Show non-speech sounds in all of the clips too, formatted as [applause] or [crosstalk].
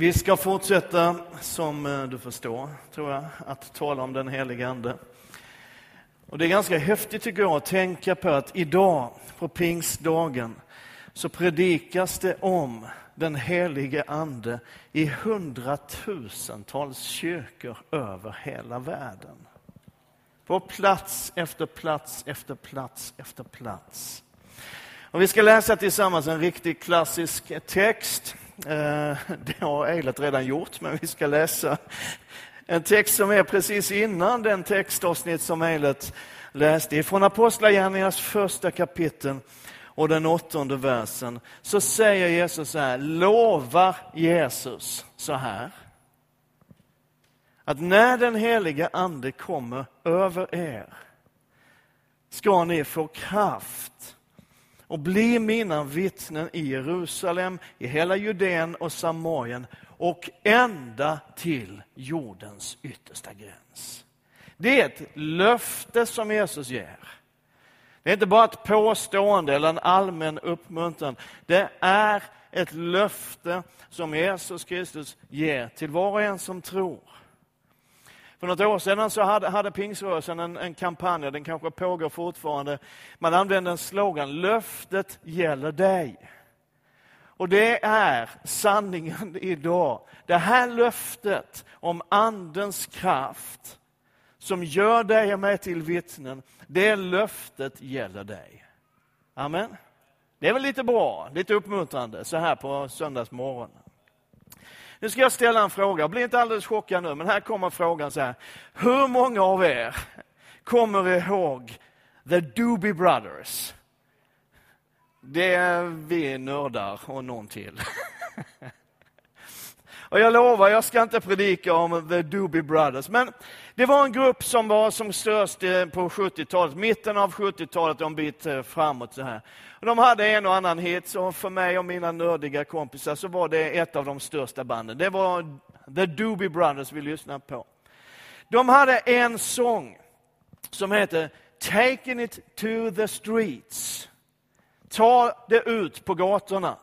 Vi ska fortsätta, som eh, du förstår, tror jag, att tala om den helige Ande. Och det är ganska häftigt tycker jag att tänka på att idag, på pingstdagen, så predikas det om den helige Ande i hundratusentals kyrkor över hela världen. På plats efter plats efter plats efter plats. Och vi ska läsa tillsammans en riktigt klassisk text. Eh, [laughs] det har Eilert redan gjort, men vi ska läsa en text som är precis innan den textavsnitt som Eilert läste. Ifrån Apostlagärningarnas första kapitel och den åttonde versen så säger Jesus så här, lovar Jesus så här. Att när den heliga ande kommer över er ska ni få kraft och bli mina vittnen i Jerusalem, i hela Judeen och Samarien och ända till jordens yttersta gräns. Det är ett löfte som Jesus ger. Det är inte bara ett påstående eller en allmän uppmuntran. Det är ett löfte som Jesus Kristus ger till var och en som tror. För något år sedan så hade, hade Pingsrörelsen en, en kampanj, den kanske pågår fortfarande. Man använde en slogan, löftet gäller dig. Och det är sanningen idag. Det här löftet om Andens kraft som gör dig och mig till vittnen, det löftet gäller dig. Amen. Det är väl lite bra, lite uppmuntrande så här på söndagsmorgonen. Nu ska jag ställa en fråga, bli inte alldeles chockad nu, men här kommer frågan så här. Hur många av er kommer ihåg The Doobie Brothers? Det är vi nördar och någon till. [laughs] Och jag lovar, jag ska inte predika om The Doobie Brothers, men det var en grupp som var som störst på 70-talet, mitten av 70-talet och en bit eh, framåt. Så här. Och de hade en och annan hit, så för mig och mina nördiga kompisar så var det ett av de största banden. Det var The Doobie Brothers vi lyssnade på. De hade en sång som heter Taking it to the streets. Ta det ut på gatorna.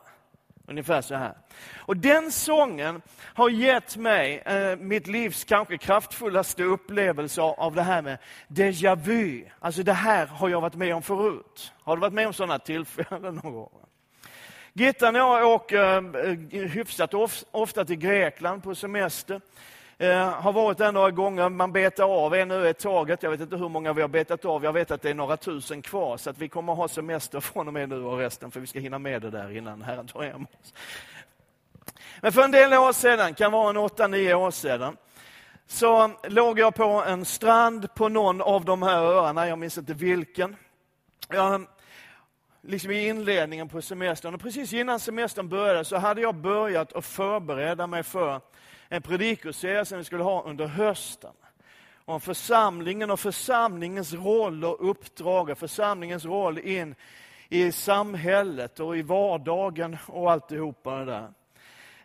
Ungefär så här. Och den sången har gett mig eh, mitt livs kanske kraftfullaste upplevelse av det här med déjà vu. Alltså det här har jag varit med om förut. Har du varit med om sådana tillfällen någon gång? Gittan och jag åker eh, hyfsat ofta till Grekland på semester. Eh, har varit där några gånger, man betar av en ö i taget. Jag vet inte hur många vi har betat av. Jag vet att det är några tusen kvar, så att vi kommer att ha semester från och med nu och resten, för vi ska hinna med det där innan Herren tar hem oss. Men för en del år sedan, kan vara en åtta, nio år sedan, så låg jag på en strand på någon av de här öarna, jag minns inte vilken. Jag, liksom i inledningen på semestern, och precis innan semestern började så hade jag börjat att förbereda mig för en predikoserie som vi skulle ha under hösten. Om församlingen och församlingens roll och uppdrag, och församlingens roll in i samhället och i vardagen och alltihopa det där.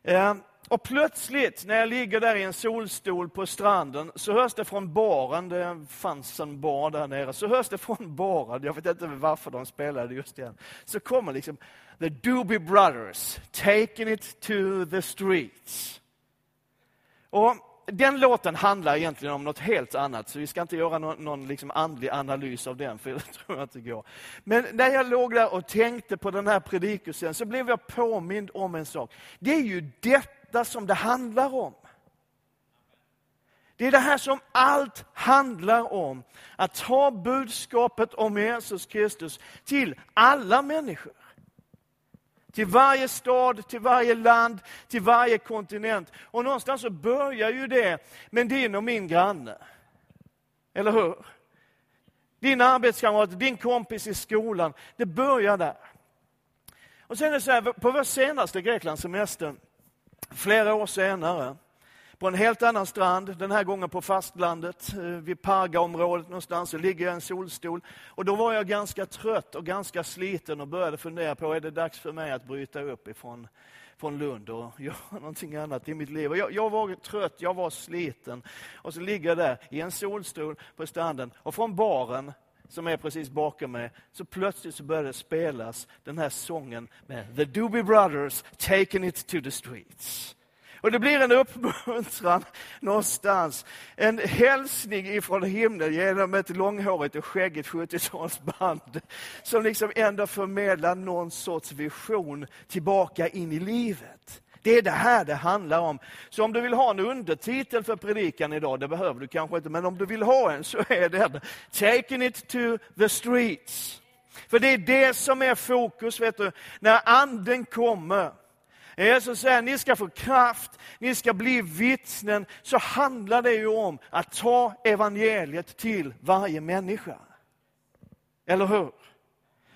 Eh, och plötsligt när jag ligger där i en solstol på stranden så hörs det från baren, det fanns en bar där nere, så hörs det från baren, jag vet inte varför de spelade just den, så kommer liksom The Doobie Brothers, taking it to the streets. Och den låten handlar egentligen om något helt annat, så vi ska inte göra någon, någon liksom andlig analys av den, för [laughs] det tror jag inte går. Men när jag låg där och tänkte på den här predikusen så blev jag påmind om en sak. Det är ju detta som det handlar om. Det är det här som allt handlar om. Att ta budskapet om Jesus Kristus till alla människor. Till varje stad, till varje land, till varje kontinent. Och någonstans så börjar ju det med din och min granne. Eller hur? Din arbetskamrat, din kompis i skolan. Det börjar där. Och sen är det så här, på vår senaste Greklandssemester, flera år senare, på en helt annan strand, den här gången på fastlandet, eh, vid Pargaområdet någonstans, så ligger jag i en solstol. Och då var jag ganska trött och ganska sliten och började fundera på, är det dags för mig att bryta upp ifrån från Lund och [laughs] göra någonting annat i mitt liv. Och jag, jag var trött, jag var sliten. Och så ligger jag där i en solstol på stranden och från baren som är precis bakom mig, så plötsligt så började det spelas den här sången med The Doobie Brothers, Taking It To The Streets. Och det blir en uppmuntran någonstans. En hälsning ifrån himlen genom ett långhårigt och skäggigt 70-talsband. Som liksom ändå förmedlar någon sorts vision tillbaka in i livet. Det är det här det handlar om. Så om du vill ha en undertitel för predikan idag, det behöver du kanske inte, men om du vill ha en så är den Taking it to the streets. För det är det som är fokus, vet du, när anden kommer. Eh, Jesus säger ni ska få kraft, ni ska bli vittnen, så handlar det ju om att ta evangeliet till varje människa. Eller hur?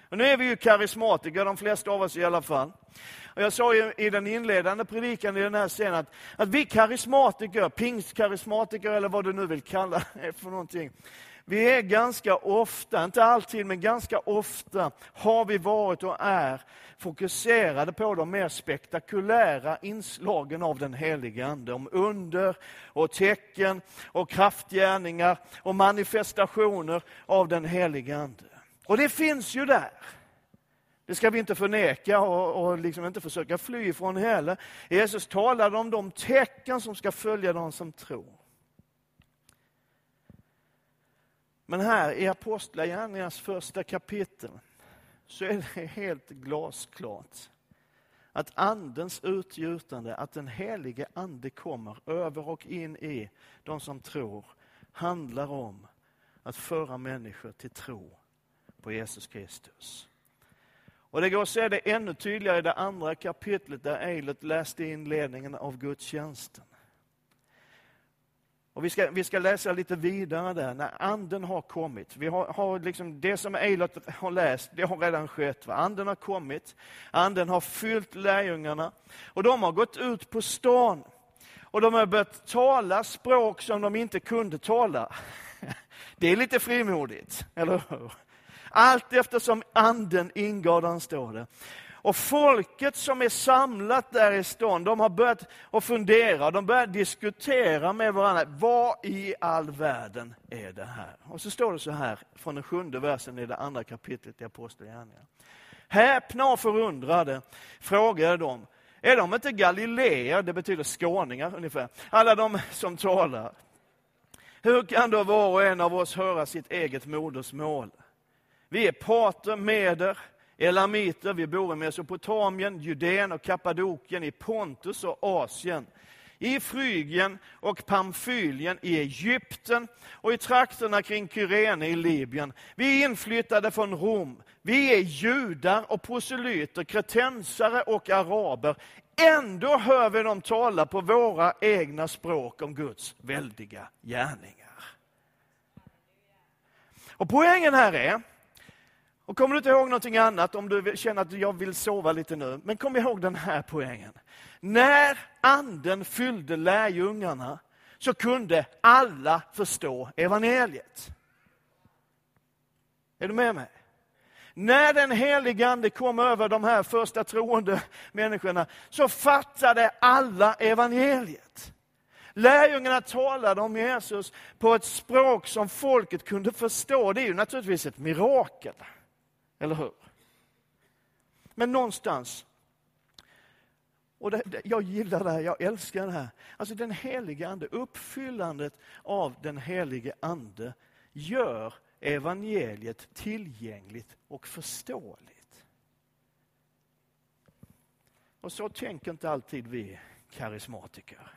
Och nu är vi ju karismatiker, de flesta av oss i alla fall. Och jag sa ju i den inledande predikan i den här scenen att, att vi karismatiker, pingstkarismatiker eller vad du nu vill kalla [laughs] det för någonting. Vi är ganska ofta, inte alltid, men ganska ofta har vi varit och är fokuserade på de mer spektakulära inslagen av den helige Ande. Om under och tecken och kraftgärningar och manifestationer av den helige Ande. Och det finns ju där. Det ska vi inte förneka och, och liksom inte försöka fly ifrån heller. Jesus talade om de tecken som ska följa de som tror. Men här i Apostlagärningarnas första kapitel så är det helt glasklart att andens utgjutande, att den helige ande kommer över och in i de som tror, handlar om att föra människor till tro på Jesus Kristus. Och Det går att se det ännu tydligare i det andra kapitlet där Eilert läste inledningen av gudstjänsten. Och vi, ska, vi ska läsa lite vidare där, när anden har kommit. Vi har, har liksom, det som Eilert har läst, det har redan skett. Va? Anden har kommit, anden har fyllt lärjungarna och de har gått ut på stan. Och de har börjat tala språk som de inte kunde tala. [laughs] Det är lite frimodigt, eller hur? Allt eftersom anden ingav den, står det. Och folket som är samlat där i stan, de har börjat att fundera, de börjar diskutera med varandra. Vad i all världen är det här? Och så står det så här från den sjunde versen i det andra kapitlet i Apostlagärningarna. Häpna och förundrade frågade de, är de inte Galileer, det betyder skåningar ungefär, alla de som talar? Hur kan då var och en av oss höra sitt eget modersmål? Vi är parter, meder, elamiter, vi bor i Mesopotamien, Judeen och Kappadokien, i Pontus och Asien, i Frygien och Pamfylien, i Egypten och i trakterna kring Kyrene i Libyen. Vi är inflyttade från Rom. Vi är judar och proselyter, kretensare och araber. Ändå hör vi dem tala på våra egna språk om Guds väldiga gärningar. Och poängen här är och kommer du inte ihåg någonting annat, om du känner att jag vill sova lite nu, men kom ihåg den här poängen. När anden fyllde lärjungarna så kunde alla förstå evangeliet. Är du med mig? När den helige Ande kom över de här första troende människorna så fattade alla evangeliet. Lärjungarna talade om Jesus på ett språk som folket kunde förstå. Det är ju naturligtvis ett mirakel. Eller hur? Men någonstans, och det, det, jag gillar det här, jag älskar det här. Alltså den helige Ande, uppfyllandet av den helige Ande gör evangeliet tillgängligt och förståeligt. Och så tänker inte alltid vi karismatiker.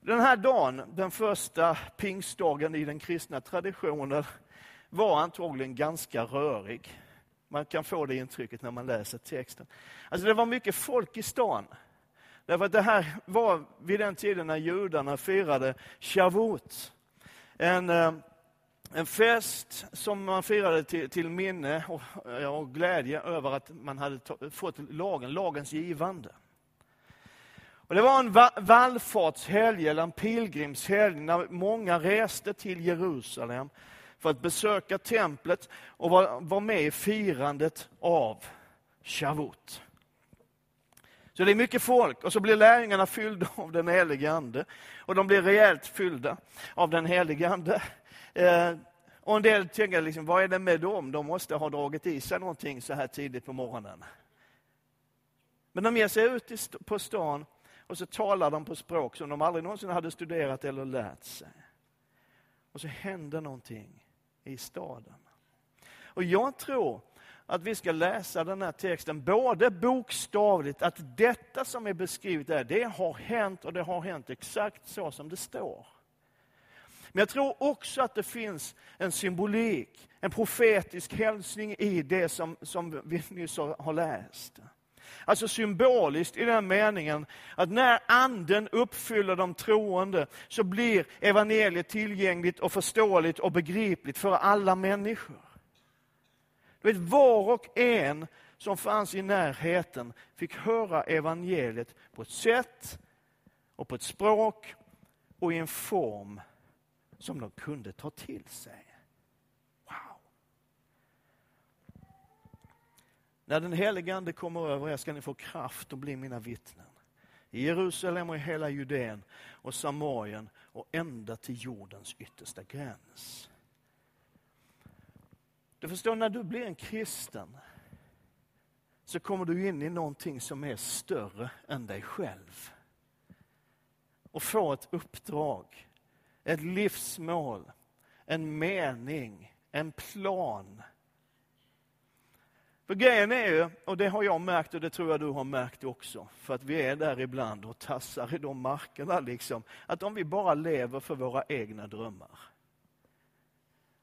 Den här dagen, den första pingstdagen i den kristna traditionen, var antagligen ganska rörig. Man kan få det intrycket när man läser texten. Alltså det var mycket folk i stan. Därför att det här var vid den tiden när judarna firade Shavuot. En, eh, en fest som man firade till, till minne och, eh, och, glädje över att man hade fått lagen, lagens givande. Och det var en vallfartshelg, eller en pilgrimshelg, när många reste till Jerusalem för att besöka templet och vara med i firandet av Shavuot. Så det är mycket folk och så blir lärjungarna fyllda av den helige Ande. Och de blir rejält fyllda av den helige Ande. Eh, och en del tänker, liksom, vad är det med dem? De måste ha dragit i sig någonting så här tidigt på morgonen. Men de ger sig ut på stan Och så talar de på språk som de aldrig någonsin hade studerat eller lärt sig. Och så händer någonting i staden. Och jag tror att vi ska läsa den här texten både bokstavligt, att detta som är beskrivet där, det har hänt och det har hänt exakt så som det står. Men jag tror också att det finns en symbolik, en profetisk hälsning i det som, som vi nyss har läst. Alltså symboliskt i den meningen att när anden uppfyller de troende så blir evangeliet tillgängligt och förståeligt och begripligt för alla människor. Du vet, var och en som fanns i närheten fick höra evangeliet på ett sätt och på ett språk och i en form som de kunde ta till sig. Wow! När den helige Ande kommer över er ska ni få kraft att bli mina vittnen. I Jerusalem och i hela Judeen och Samarien och ända till jordens yttersta gräns. Du förstår, när du blir en kristen så kommer du in i någonting som är större än dig själv. Och får ett uppdrag, ett livsmål, en mening, en plan. För grejen är ju, och det har jag märkt och det tror jag du har märkt också, för att vi är där ibland och tassar i de markerna, liksom, att om vi bara lever för våra egna drömmar,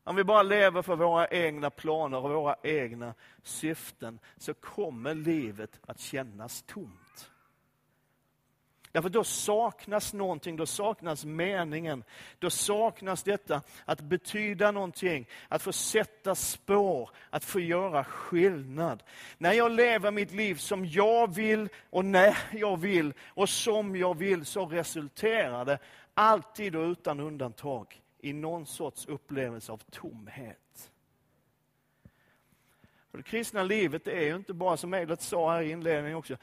om vi bara lever för våra egna planer och våra egna syften så kommer livet att kännas tomt. Därför då saknas någonting, då saknas meningen. Då saknas detta att betyda någonting, att få sätta spår, att få göra skillnad. När jag lever mitt liv som jag vill och när jag vill och som jag vill så resulterar det alltid och utan undantag i någon sorts upplevelse av tomhet. Och det kristna livet är ju inte bara, som Eilert sa här i inledningen också,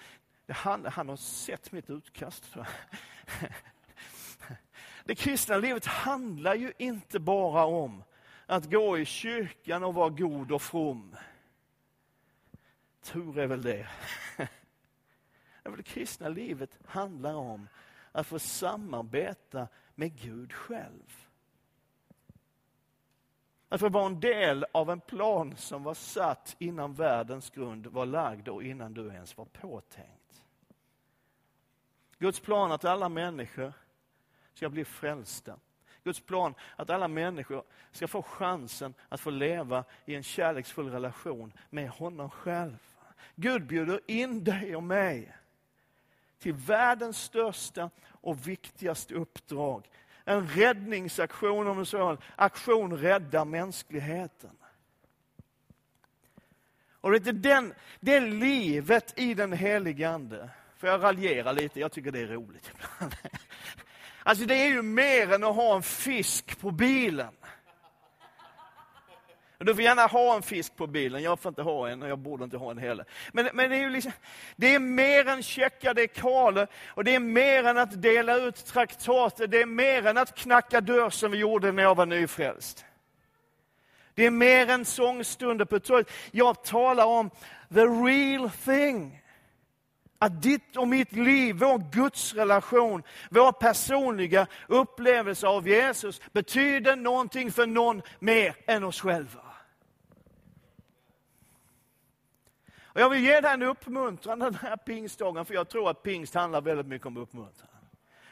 han, han har sett mitt utkast. Tror jag. Det kristna livet handlar ju inte bara om att gå i kyrkan och vara god och from. Tur är väl det. Det kristna livet handlar om att få samarbeta med Gud själv. Att få vara en del av en plan som var satt innan världens grund var lagd och innan du ens var påtänkt. Guds plan att alla människor ska bli frälsta. Guds plan att alla människor ska få chansen att få leva i en kärleksfull relation med honom själv. Gud bjuder in dig och mig till världens största och viktigaste uppdrag en räddningsaktion, om du så vill. aktion rädda mänskligheten. Och det, den, det livet i den helige Ande, för jag raljera lite, jag tycker det är roligt ibland. [laughs] Alltså det är ju mer än att ha en fisk på bilen. Du får gärna ha en fisk på bilen, jag får inte ha en och jag borde inte ha en heller. Men, men det, är ju liksom, det är mer än checka dekaler och det är mer än att dela ut traktater. Det är mer än att knacka dörr som vi gjorde när jag var nyfrälst. Det är mer än sångstunder på torget. Jag talar om the real thing. Att ditt och mitt liv, vår gudsrelation, vår personliga upplevelse av Jesus betyder någonting för någon mer än oss själva. Och jag vill ge dig en uppmuntran den här pingstdagen, för jag tror att pingst handlar väldigt mycket om uppmuntran.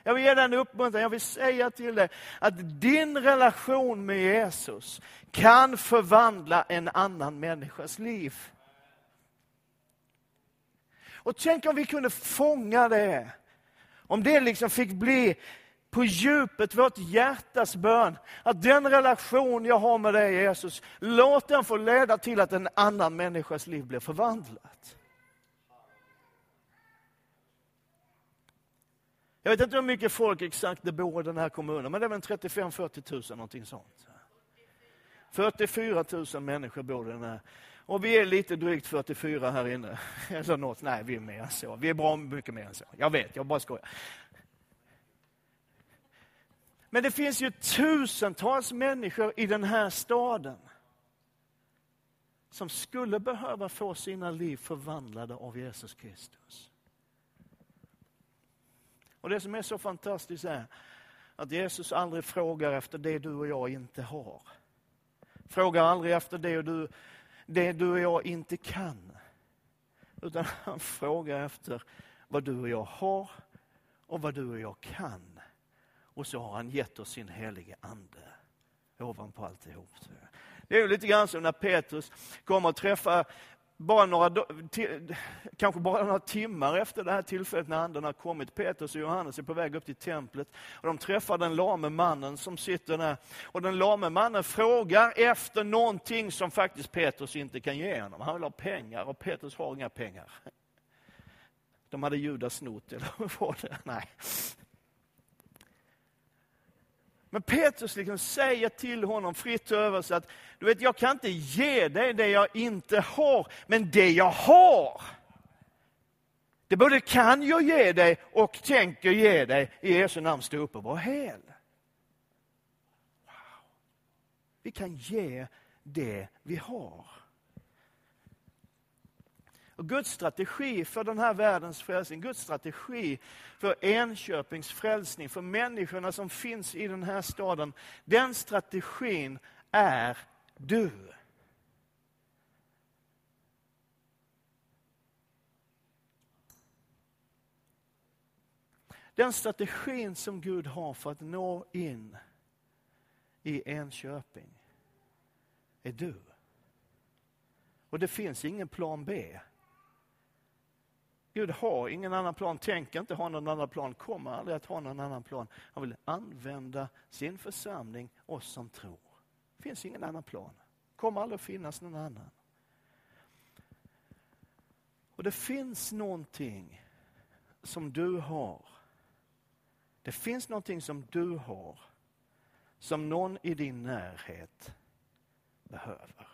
Jag vill ge dig en uppmuntran, jag vill säga till dig att din relation med Jesus kan förvandla en annan människas liv. Och tänk om vi kunde fånga det. Om det liksom fick bli på djupet vårt hjärtas bön. Att den relation jag har med dig Jesus, låt den få leda till att en annan människas liv blir förvandlat. Jag vet inte hur mycket folk exakt det bor i den här kommunen, men det är väl 35-40 000 någonting sånt. 44 000 människor bor i den här. Och vi är lite drygt 44 här inne. [laughs] Eller något. Nej, vi är mer än så. Vi är bra mycket mer än så. Jag vet, jag bara skojar. Men det finns ju tusentals människor i den här staden som skulle behöva få sina liv förvandlade av Jesus Kristus. Och det som är så fantastiskt är att Jesus aldrig frågar efter det du och jag inte har. Frågar aldrig efter det, och du, det du och jag inte kan. Utan han frågar efter vad du och jag har och vad du och jag kan. Och så har han gett oss sin helige Ande ovanpå alltihop. Det är lite grann som när Petrus kommer att träffa bara några, kanske bara några timmar efter det här tillfället när anden har kommit, Petrus och Johannes är på väg upp till templet och de träffar den lame mannen som sitter där. Och den lame mannen frågar efter någonting som faktiskt Petrus inte kan ge honom. Han vill ha pengar och Petrus har inga pengar. De hade Judas snott, eller vad var det? Nej. Men Petrus liksom säger till honom, fritt översatt, du vet jag kan inte ge dig det jag inte har, men det jag har, det både kan jag ge dig och tänker ge dig. I Jesu namn, stå upp och var hel. Wow. Vi kan ge det vi har. Och Guds strategi för den här världens frälsning, Guds strategi för Enköpings frälsning, för människorna som finns i den här staden, den strategin är du. Den strategin som Gud har för att nå in i Enköping är du. Och det finns ingen plan B. Gud har ingen annan plan, tänker inte ha någon annan plan, kommer aldrig att ha någon annan plan. Han vill använda sin församling, oss som tror. Det finns ingen annan plan. kommer aldrig att finnas någon annan. Och det finns någonting som du har. Det finns någonting som du har som någon i din närhet behöver.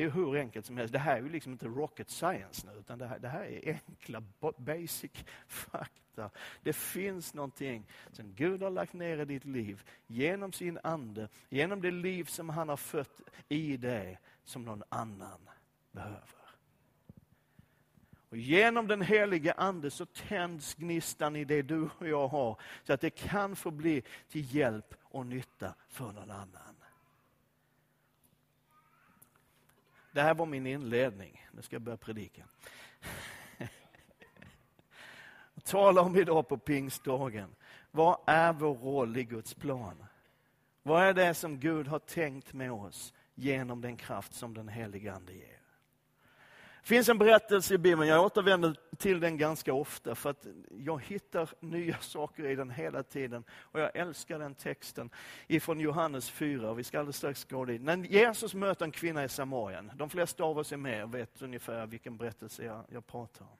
Det är hur enkelt som helst. Det här är ju liksom inte rocket science nu, utan det här, det här är enkla basic [laughs] fakta. Det finns någonting som Gud har lagt ner i ditt liv genom sin ande, genom det liv som han har fött i dig, som någon annan behöver. Och genom den helige ande så tänds gnistan i det du och jag har, så att det kan få bli till hjälp och nytta för någon annan. Det här var min inledning. Nu ska jag börja predika. [laughs] Tala om idag på pingstdagen. Vad är vår roll i Guds plan? Vad är det som Gud har tänkt med oss genom den kraft som den helige Ande ger? Det finns en berättelse i Bibeln, jag återvänder till den ganska ofta för att jag hittar nya [laughs] saker i den hela tiden. Och jag älskar den texten ifrån Johannes 4, vi ska alldeles strax gå dit. När Jesus möter en kvinna i Samarien, de flesta av oss är med och vet ungefär vilken berättelse jag, jag pratar om.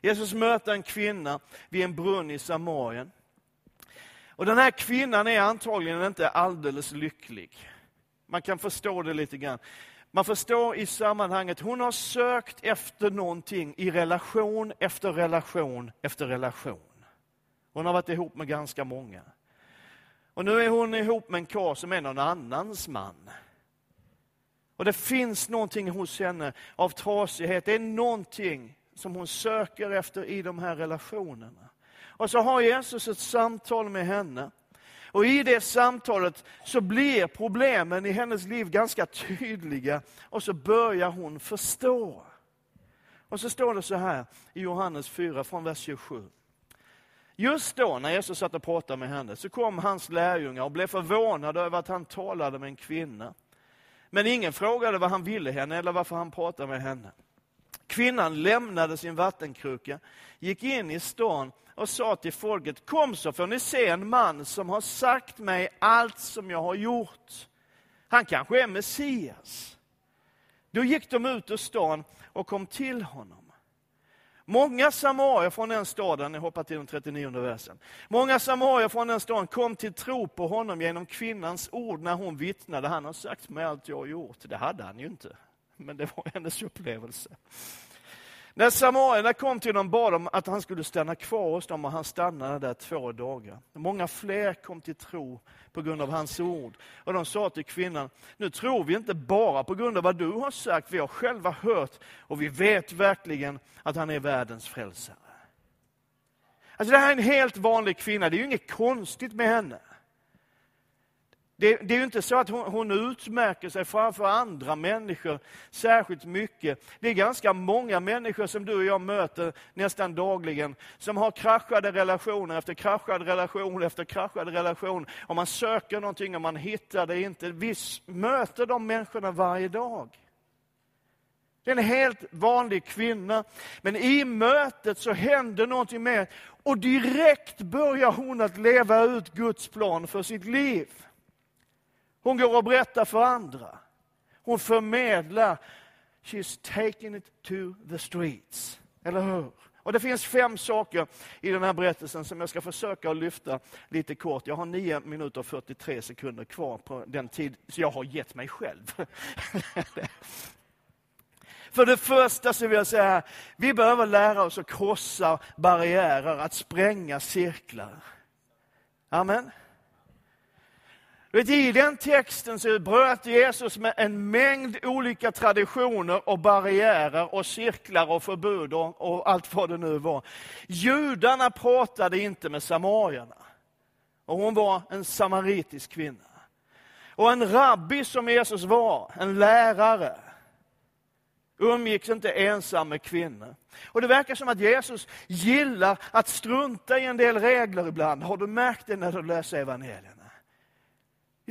Jesus möter en kvinna vid en brunn i Samarien. Och den här kvinnan är antagligen inte alldeles lycklig. Man kan förstå det lite grann. Man förstår i sammanhanget, hon har sökt efter någonting i relation efter relation efter relation. Hon har varit ihop med ganska många. Och nu är hon ihop med en karl som är någon annans man. Och det finns någonting hos henne av trasighet. Det är någonting som hon söker efter i de här relationerna. Och så har Jesus ett samtal med henne. Och i det samtalet så blir problemen i hennes liv ganska tydliga och så börjar hon förstå. Och så står det så här i Johannes 4 från vers 27. Just då när Jesus satt och pratade med henne så kom hans lärjungar och blev förvånade över att han talade med en kvinna. Men ingen frågade vad han ville henne eller varför han pratade med henne. Kvinnan lämnade sin vattenkruka, gick in i stan och sa till folket, kom så får ni se en man som har sagt mig allt som jag har gjort. Han kanske är Messias. Då gick de ut ur stan och kom till honom. Många samarier från den staden, jag hoppar till den 39 versen. Många samarier från den staden kom till tro på honom genom kvinnans ord när hon vittnade. Han har sagt mig allt jag har gjort. Det hade han ju inte, men det var hennes upplevelse. När samarierna kom till honom bad de att han skulle stanna kvar hos dem och han stannade där två dagar. Många fler kom till tro på grund av hans ord. Och de sa till kvinnan, nu tror vi inte bara på grund av vad du har sagt, vi har själva hört och vi vet verkligen att han är världens frälsare. Alltså det här är en helt vanlig kvinna, det är ju inget konstigt med henne. Det, det, är ju inte så att hon, hon utmärker sig framför andra människor särskilt mycket. Det är ganska många människor som du och jag möter nästan dagligen, som har kraschade relationer efter kraschad relation efter kraschad relation. Och man söker någonting och man hittar det inte. Vi möter de människorna varje dag. Det är en helt vanlig kvinna. Men i mötet så händer någonting med och direkt börjar hon att leva ut Guds plan för sitt liv. Hon går och berättar för andra. Hon förmedlar. She's taking it to the streets. Eller hur? Och Det finns fem saker i den här berättelsen som jag ska försöka lyfta lite kort. Jag har 9 minuter och 43 sekunder kvar på den tid så jag har gett mig själv. [laughs] För det första så vill jag säga, vi behöver lära oss att krossa barriärer, att spränga cirklar. Amen. Vet, I den texten så bröt Jesus med en mängd olika traditioner och barriärer och cirklar och förbud och, och allt vad det nu var. Judarna pratade inte med samarierna. Och hon var en samaritisk kvinna. Och en rabbi som Jesus var, en lärare, umgicks inte ensam med kvinnor. Och Det verkar som att Jesus gillar att strunta i en del regler ibland. Har du märkt det när du läser evangelierna?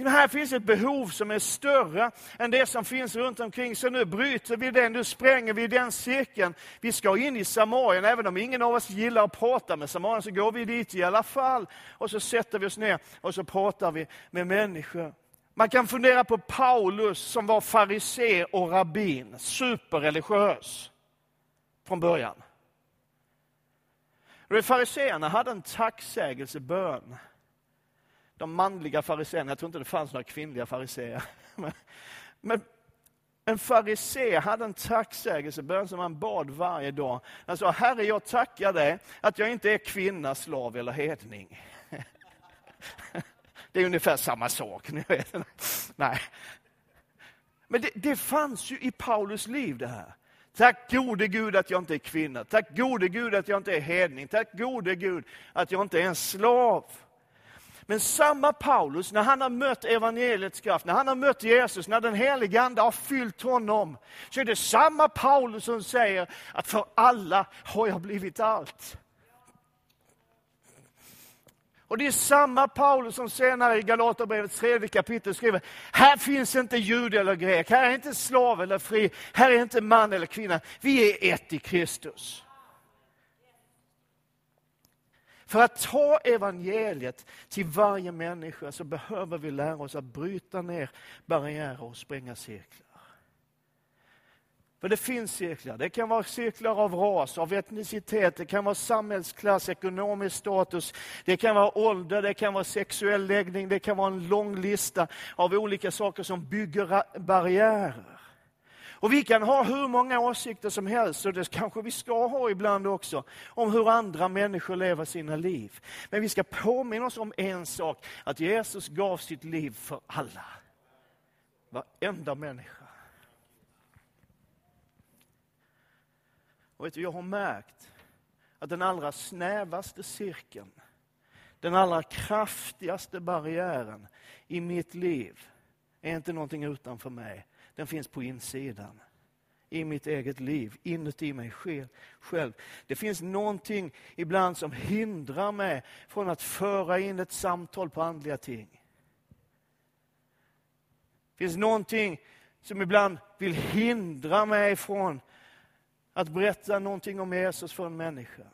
Här finns ett behov som är större än det som finns runt omkring. Så nu bryter vi den, nu spränger vi den cirkeln. Vi ska in i Samarien, även om ingen av oss gillar att prata med Samarien, så går vi dit i alla fall. Och så sätter vi oss ner och så pratar vi med människor. Man kan fundera på Paulus som var farisé och rabbin, superreligiös från början. Fariséerna hade en tacksägelsebön de manliga fariséerna, jag tror inte det fanns några kvinnliga fariséer. [laughs] Men, men en farisé hade en tacksägelsebön som han bad varje dag. Han sa, Herre jag tackar dig att jag inte är kvinna, slav eller hedning. [laughs] Det är ungefär samma sak. Ni vet. [laughs] Nej. Men det, det fanns ju i Paulus liv det här. Tack gode Gud att jag inte är kvinna. Tack gode Gud att jag inte är hedning. Tack gode Gud att jag inte är en slav. Men samma Paulus, när han har mött evangeliets kraft, när han har mött Jesus, när den helige Ande har fyllt honom, så är det samma Paulus som säger att för alla har jag blivit allt. Och det är samma Paulus som senare i Galaterbrevets tredje kapitel skriver, här finns inte jude eller grek, här är inte slav eller fri, här är inte man eller kvinna, vi är ett i Kristus. För att ta evangeliet till varje människa så behöver vi lära oss att bryta ner barriärer och spränga cirklar. För det finns cirklar. Det kan vara cirklar av ras, av etnicitet, det kan vara samhällsklass, ekonomisk status, det kan vara ålder, det kan vara sexuell läggning, det kan vara en lång lista av olika saker som bygger barriärer. Och vi kan ha hur många åsikter som helst, och det kanske vi ska ha ibland också, om hur andra människor lever sina liv. Men vi ska påminna oss om en sak, att Jesus gav sitt liv för alla. Varenda människa. Och vet du, jag har märkt att den allra snävaste cirkeln, den allra kraftigaste barriären i mitt liv är inte någonting utanför mig, den finns på insidan. I mitt eget liv, inuti mig själv. Det finns någonting ibland som hindrar mig från att föra in ett samtal på andliga ting. Det finns någonting som ibland vill hindra mig från att berätta någonting om Jesus för en människa.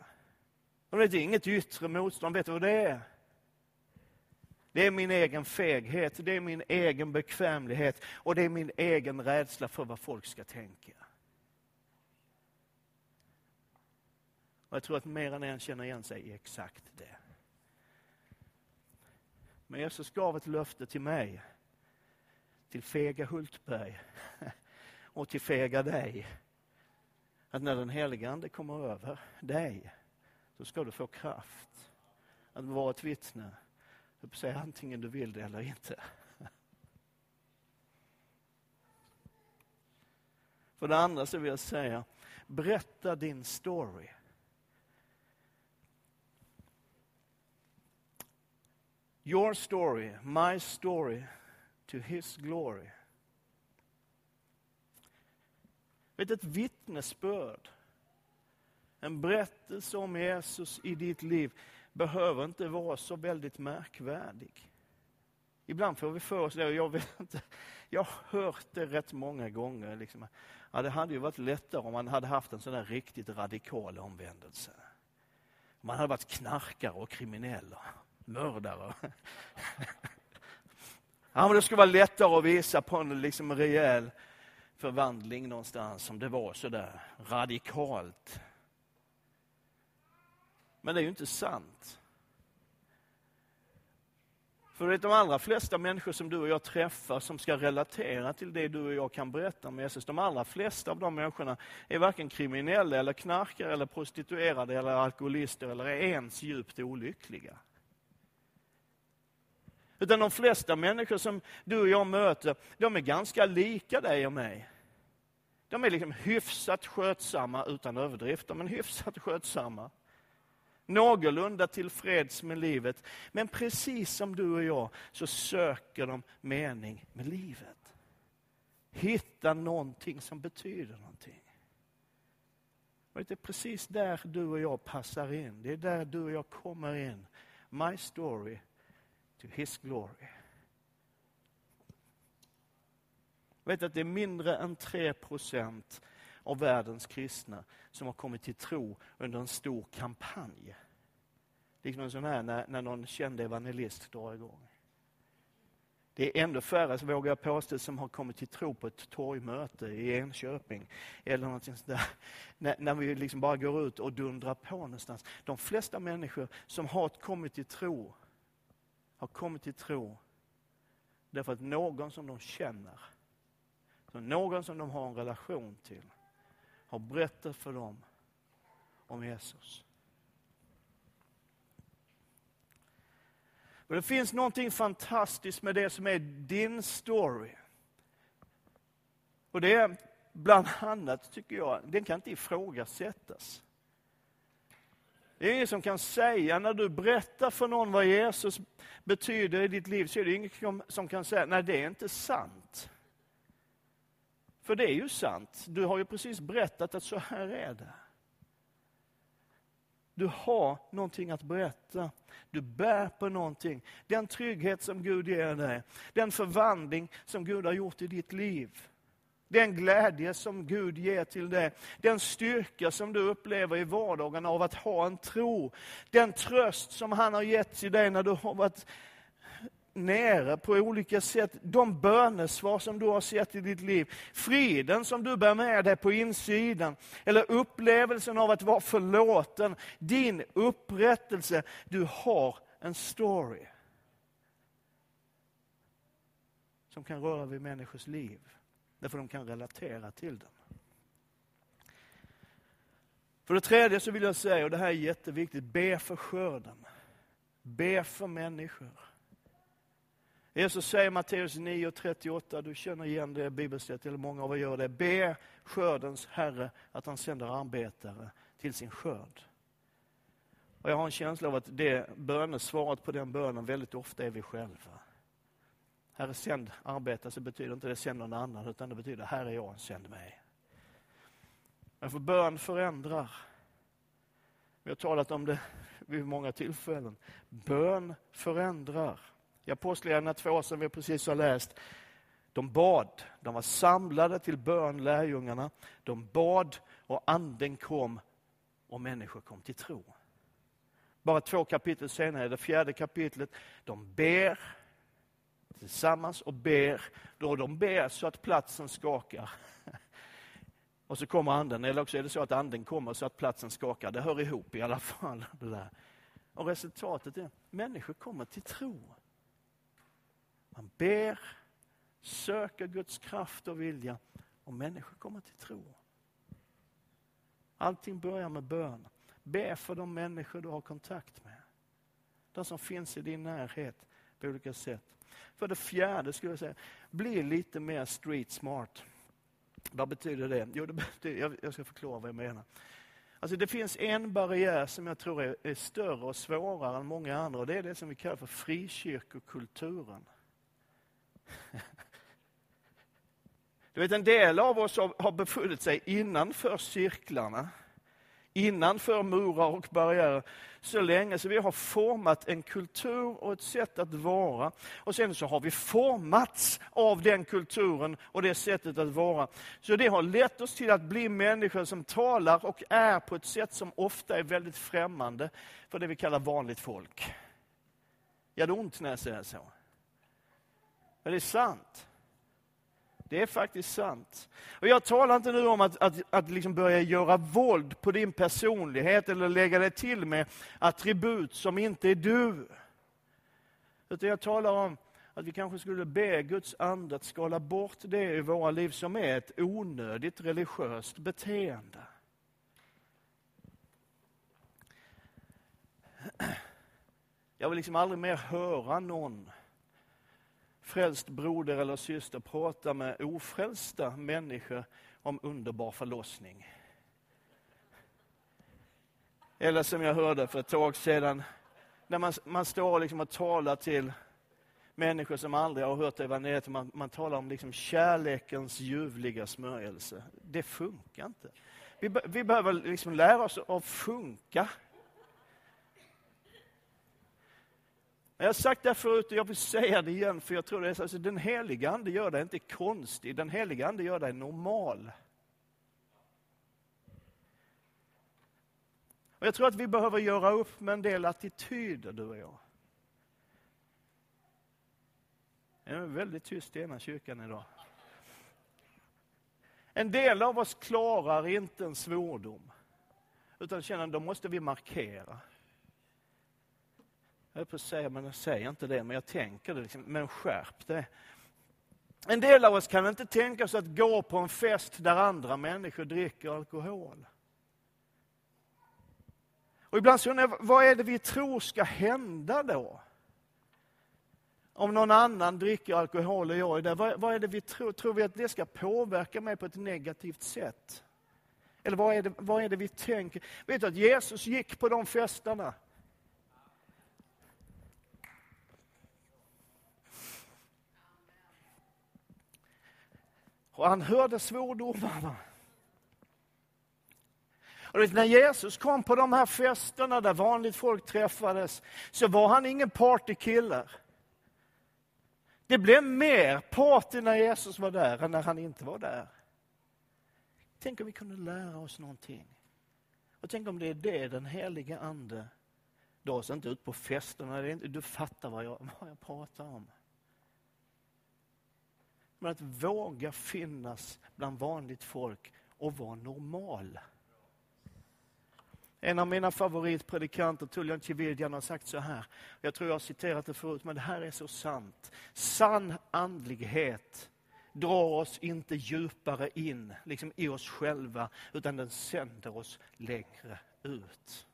Och det är inget yttre motstånd, vet du vad det är? Det är min egen feghet, det är min egen bekvämlighet och det är min egen rädsla för vad folk ska tänka. Och jag tror att mer än en känner igen sig i exakt det. Men Jesus gav ett löfte till mig, till fega Hultberg [laughs] och till fega dig. Att när den helige Ande kommer över dig, så ska du få kraft att vara ett vittne säga antingen du vill det eller inte. För det andra så vill jag säga, berätta din story. Your story, my story, to his glory. Vet, ett vittnesbörd, en berättelse om Jesus i ditt liv behöver inte vara så väldigt märkvärdig. Ibland får vi för oss det, och jag, vet inte, jag har hört det rätt många gånger. Liksom. Ja, det hade ju varit lättare om man hade haft en sån där riktigt radikal omvändelse. Man hade varit knarkare och kriminella, mördare. Ja, men det skulle vara lättare att visa på en liksom rejäl förvandling någonstans, om det var så där radikalt. Men det är ju inte sant. För de allra flesta människor som du och jag träffar som ska relatera till det du och jag kan berätta om Jesus, de allra flesta av de människorna är varken kriminella, eller knarkare, eller prostituerade, eller alkoholister, eller är ens djupt olyckliga. Utan de flesta människor som du och jag möter, de är ganska lika dig och mig. De är liksom hyfsat skötsamma, utan överdrifter, men hyfsat skötsamma någorlunda tillfreds med livet. Men precis som du och jag så söker de mening med livet. Hitta någonting som betyder någonting. Och det är precis där du och jag passar in. Det är där du och jag kommer in. My story to his glory. Vet att det är mindre än 3 procent av världens kristna som har kommit till tro under en stor kampanj. Liksom som här när, när någon känd evangelist drar igång. Det är ändå färre, vågar jag påstå, som har kommit till tro på ett torgmöte i Enköping. Eller någonting sånt där. När, när vi liksom bara går ut och dundrar på någonstans. De flesta människor som har kommit till tro, har kommit till tro därför att någon som de känner, någon som de har en relation till, har berättat för dem om Jesus. Men det finns någonting fantastiskt med det som är din story. Och det är bland annat, tycker jag, den kan inte ifrågasättas. Det är ingen som kan säga, när du berättar för någon vad Jesus betyder i ditt liv, så är det ingen som kan säga, nej det är inte sant. För det är ju sant. Du har ju precis berättat att så här är det. Du har någonting att berätta. Du bär på någonting. Den trygghet som Gud ger dig. Den förvandling som Gud har gjort i ditt liv. Den glädje som Gud ger till dig. Den styrka som du upplever i vardagen av att ha en tro. Den tröst som han har gett till dig när du har varit nere på olika sätt. De bönesvar som du har sett i ditt liv. Friden som du bär med dig på insidan. Eller upplevelsen av att vara förlåten. Din upprättelse. Du har en story. Som kan röra vid människors liv. Därför de kan relatera till den. För det tredje så vill jag säga, och det här är jätteviktigt, be för skörden. Be för människor. Jesus säger i Matteus 9.38, du känner igen det bibelstället, eller många av er gör det. Be skördens Herre att han sänder arbetare till sin skörd. Och jag har en känsla av att det bönesvaret på den bönen väldigt ofta är vi själva. Herre, sänd arbetare, så betyder inte det sänd någon annan, utan det betyder här är jag, sänd mig. Men för bön förändrar. Vi har talat om det vid många tillfällen. Bön förändrar. I Apostlagärningarna 2 som vi precis har läst, de bad, de var samlade till bön, lärjungarna. De bad och anden kom och människor kom till tro. Bara två kapitel senare, det fjärde kapitlet, de ber tillsammans och ber. Då de ber så att platsen skakar. [laughs] Och så kommer anden, eller också är det så att anden kommer så att platsen skakar. Det hör ihop i alla fall. Det där. Och resultatet är att människor kommer till tro. Man ber, söker Guds kraft och vilja och människor kommer till tro. Allting börjar med bön. Be för de människor du har kontakt med. De som finns i din närhet på olika sätt. För det fjärde skulle jag säga, bli lite mer street smart. Vad betyder det? Jo, det betyder, jag ska förklara vad jag menar. Alltså det finns en barriär som jag tror är, är större och svårare än många andra och det är det som vi kallar för frikyrkokulturen. [laughs] Du vet, en del av oss har befunnit sig innanför cirklarna, innanför murar och barriärer så länge så vi har format en kultur och ett sätt att vara. Och sen så har vi formats av den kulturen och det sättet att vara. Så det har lett oss till att bli människor som talar och är på ett sätt som ofta är väldigt främmande för det vi kallar vanligt folk. Gör det ont när jag säger så? Men det är sant. Det är faktiskt sant. Och Jag talar inte nu om att, att, att liksom börja göra våld på din personlighet eller lägga dig till med attribut som inte är du. Utan jag talar om att vi kanske skulle be Guds ande att skala bort det i våra liv som är ett onödigt religiöst beteende. Jag vill liksom aldrig mer höra någon frälst broder eller syster prata med ofrälsta människor om underbar förlossning. Eller som jag hörde för ett tag sedan, när man, man står liksom och talar till människor som aldrig har hört evangeliet, man, man talar om liksom kärlekens ljuvliga smörjelse. Det funkar inte. Vi, vi behöver liksom lära oss att funka. Jag har sagt det förut och jag vill säga det igen, för jag tror det är så. Alltså, den heliga Ande gör dig inte konstig, den heliga Ande gör dig normal. Och jag tror att vi behöver göra upp med en del attityder, du och jag. Det är väldigt tyst i ena kyrkan idag. En del av oss klarar inte en svordom, utan känner att då måste vi markera. Jag höll på att säga, men jag säger inte det, men jag tänker det. Liksom, men skärp det. En del av oss kan inte tänka sig att gå på en fest där andra människor dricker alkohol. Och ibland så undrar jag, vad är det vi tror ska hända då? Om någon annan dricker alkohol och jag är där, vad, vad är det vi tror? Tror vi att det ska påverka mig på ett negativt sätt? Eller vad är det, vad är det vi tänker? Vet du att Jesus gick på de festerna? Och han hörde svordomarna. Och vet, när Jesus kom på de här festerna där vanligt folk träffades, så var han ingen partykille. Det blev mer party när Jesus var där än när han inte var där. Tänk om vi kunde lära oss någonting. Och tänk om det är det den helige Ande drar oss inte ut på festerna. Du fattar vad jag, vad jag pratar om. Men att våga finnas bland vanligt folk och vara normal. En av mina favoritpredikanter, Tullian Chividjan, har sagt så här. Jag tror jag har citerat det förut, men det här är så sant. Sann andlighet drar oss inte djupare in liksom i oss själva, utan den sänder oss längre ut.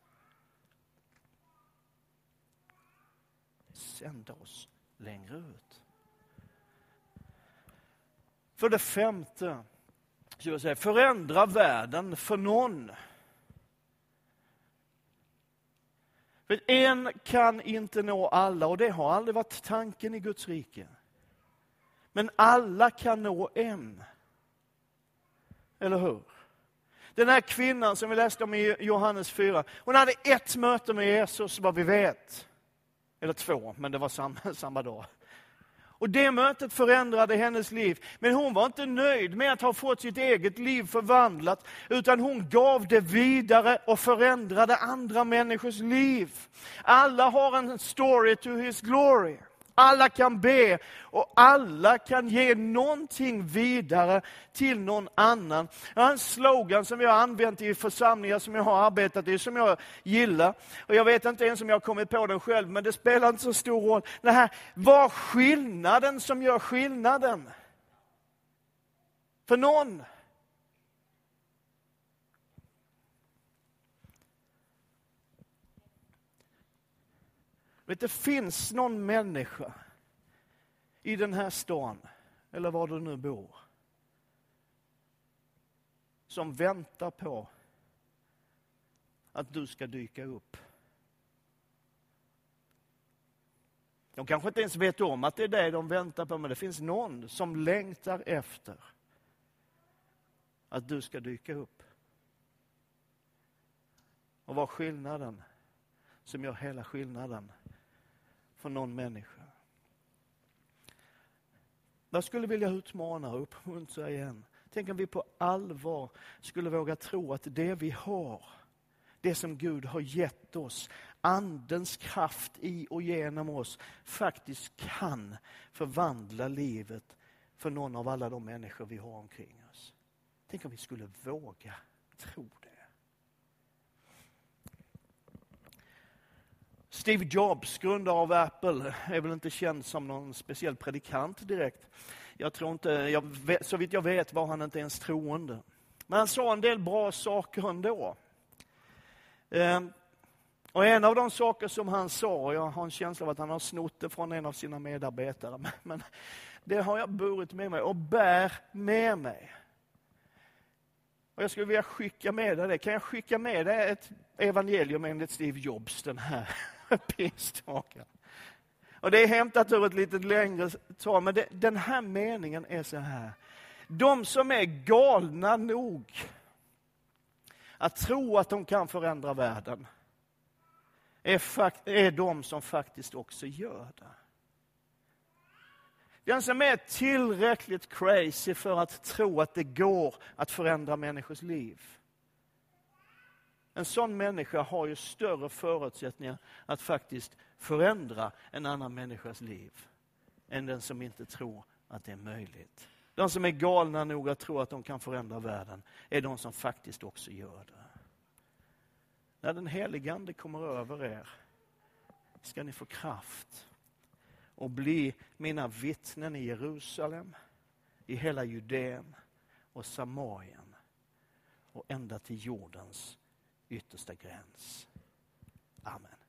Sänder oss längre ut. För det femte, så jag säga, förändra världen för någon. För en kan inte nå alla och det har aldrig varit tanken i Guds rike. Men alla kan nå en. Eller hur? Den här kvinnan som vi läste om i Johannes 4, hon hade ett möte med Jesus vad vi vet. Eller två, men det var samma, samma dag. Och det mötet förändrade hennes liv. Men hon var inte nöjd med att ha fått sitt eget liv förvandlat, utan hon gav det vidare och förändrade andra människors liv. Alla har en story to his glory. Alla kan be och alla kan ge någonting vidare till någon annan. Jag har en slogan som jag har använt i församlingar som jag har arbetat i, som jag gillar. Och Jag vet inte ens om jag har kommit på den själv, men det spelar inte så stor roll. Det här, var skillnaden som gör skillnaden. För någon. Vet, det finns någon människa i den här stan, eller var du nu bor, som väntar på att du ska dyka upp. De kanske inte ens vet om att det är det de väntar på, men det finns någon som längtar efter att du ska dyka upp. Och vad skillnaden som gör hela skillnaden för någon människa. Jag skulle vilja utmana och uppmuntra igen. Tänk om vi på allvar skulle våga tro att det vi har, det som Gud har gett oss, Andens kraft i och genom oss, faktiskt kan förvandla livet för någon av alla de människor vi har omkring oss. Tänk om vi skulle våga tro det. Steve Jobs, grundare av Apple, är väl inte känd som någon speciell predikant direkt. Jag tror inte, jag, så vitt jag vet var han inte ens troende. Men han sa en del bra saker ändå. Ehm, och en av de saker som han sa, jag har en känsla av att han har snott det från en av sina medarbetare, [laughs] men, men det har jag burit med mig och bär med mig. Och jag skulle vilja skicka med dig det. Kan jag skicka med dig ett evangelium enligt Steve Jobs den här [laughs] [laughs] pingstdagen? Och det är hämtat ur ett lite längre tal, men det, den här meningen är så här. De som är galna nog att tro att de kan förändra världen är, är de som faktiskt också gör det. Den som är tillräckligt crazy för att tro att det går att förändra människors liv. En sån människa har ju större förutsättningar att faktiskt förändra en annan människas liv än den som inte tror att det är möjligt. De som är galna nog att tro att de kan förändra världen är de som faktiskt också gör det. När den helige Ande kommer över er ska ni få kraft och bli mina vittnen i Jerusalem, i hela Judeen och Samarien och ända till jordens yttersta gräns. Amen.